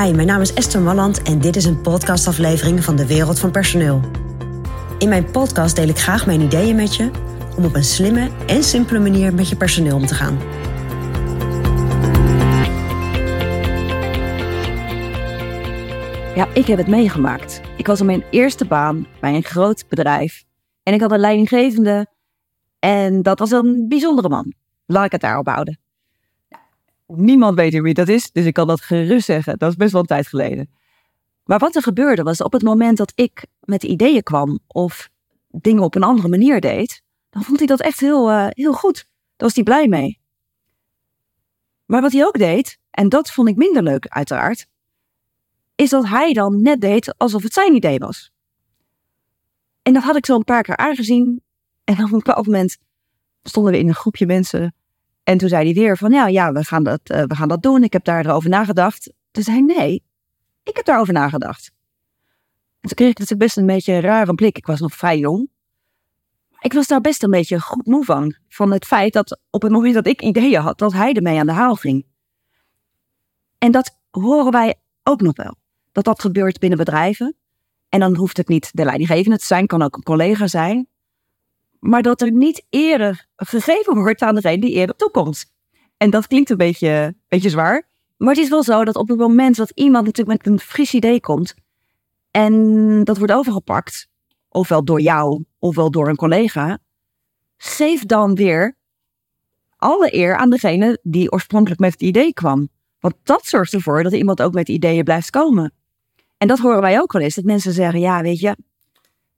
Hi, mijn naam is Esther Malland en dit is een podcastaflevering van de Wereld van Personeel. In mijn podcast deel ik graag mijn ideeën met je om op een slimme en simpele manier met je personeel om te gaan. Ja, ik heb het meegemaakt. Ik was op mijn eerste baan bij een groot bedrijf en ik had een leidinggevende en dat was een bijzondere man. Laat ik het daarop houden. Niemand weet wie dat is, dus ik kan dat gerust zeggen. Dat is best wel een tijd geleden. Maar wat er gebeurde was op het moment dat ik met ideeën kwam of dingen op een andere manier deed, dan vond hij dat echt heel, uh, heel goed. Daar was hij blij mee. Maar wat hij ook deed, en dat vond ik minder leuk uiteraard, is dat hij dan net deed alsof het zijn idee was. En dat had ik zo een paar keer aangezien. En op een bepaald moment stonden we in een groepje mensen en toen zei hij weer van, ja, ja we, gaan dat, uh, we gaan dat doen. Ik heb daarover nagedacht. Toen zei hij, nee, ik heb daarover nagedacht. En toen kreeg ik natuurlijk best een beetje een rare blik. Ik was nog vrij jong. Ik was daar best een beetje goed moe van. Van het feit dat op het moment dat ik ideeën had, dat hij ermee aan de haal ging. En dat horen wij ook nog wel. Dat dat gebeurt binnen bedrijven. En dan hoeft het niet de leidinggevende te zijn, kan ook een collega zijn maar dat er niet eerder gegeven wordt aan degene die eerder toekomt. En dat klinkt een beetje, beetje zwaar. Maar het is wel zo dat op het moment dat iemand natuurlijk met een fris idee komt en dat wordt overgepakt, ofwel door jou ofwel door een collega, geef dan weer alle eer aan degene die oorspronkelijk met het idee kwam. Want dat zorgt ervoor dat iemand ook met ideeën blijft komen. En dat horen wij ook wel eens, dat mensen zeggen, ja weet je,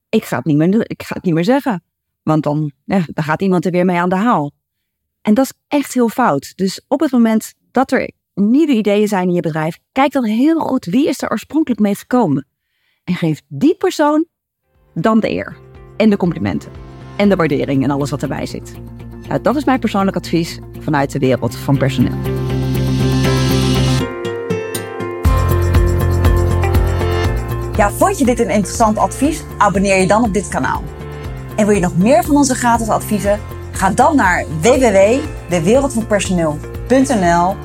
ik ga het niet meer, ik ga het niet meer zeggen. Want dan, ja, dan gaat iemand er weer mee aan de haal. En dat is echt heel fout. Dus op het moment dat er nieuwe ideeën zijn in je bedrijf, kijk dan heel goed wie is er oorspronkelijk mee gekomen. En geef die persoon dan de eer. En de complimenten. En de waardering en alles wat erbij zit. Nou, dat is mijn persoonlijk advies vanuit de wereld van personeel. Ja, vond je dit een interessant advies? Abonneer je dan op dit kanaal. En wil je nog meer van onze gratis adviezen? Ga dan naar www.dewereldvanpersoneel.nl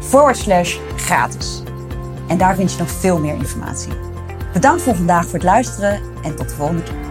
forward slash gratis. En daar vind je nog veel meer informatie. Bedankt voor vandaag voor het luisteren en tot de volgende keer.